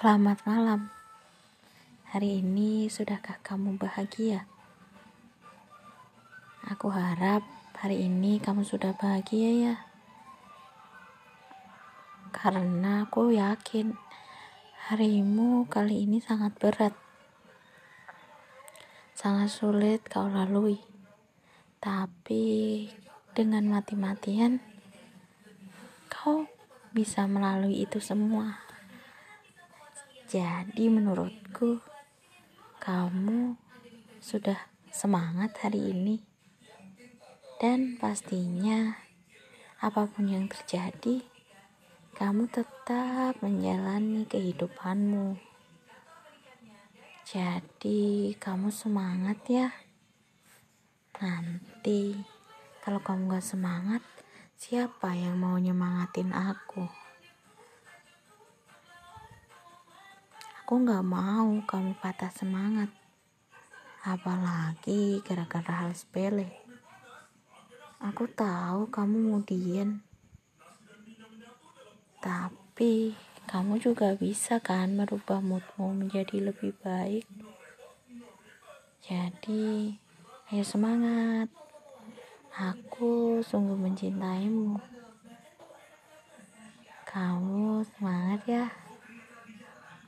Selamat malam. Hari ini sudahkah kamu bahagia? Aku harap hari ini kamu sudah bahagia ya. Karena aku yakin harimu kali ini sangat berat. Sangat sulit kau lalui. Tapi dengan mati-matian kau bisa melalui itu semua. Jadi menurutku kamu sudah semangat hari ini. Dan pastinya apa pun yang terjadi, kamu tetap menjalani kehidupanmu. Jadi kamu semangat ya. Nanti kalau kamu gak semangat, siapa yang mau nyemangatin aku? Aku gak mau kamu patah semangat. Apalagi gara-gara hal sepele. Aku tahu kamu mudian. Tapi kamu juga bisa kan merubah moodmu menjadi lebih baik. Jadi, ayo semangat. Aku sungguh mencintaimu. Kamu semangat ya.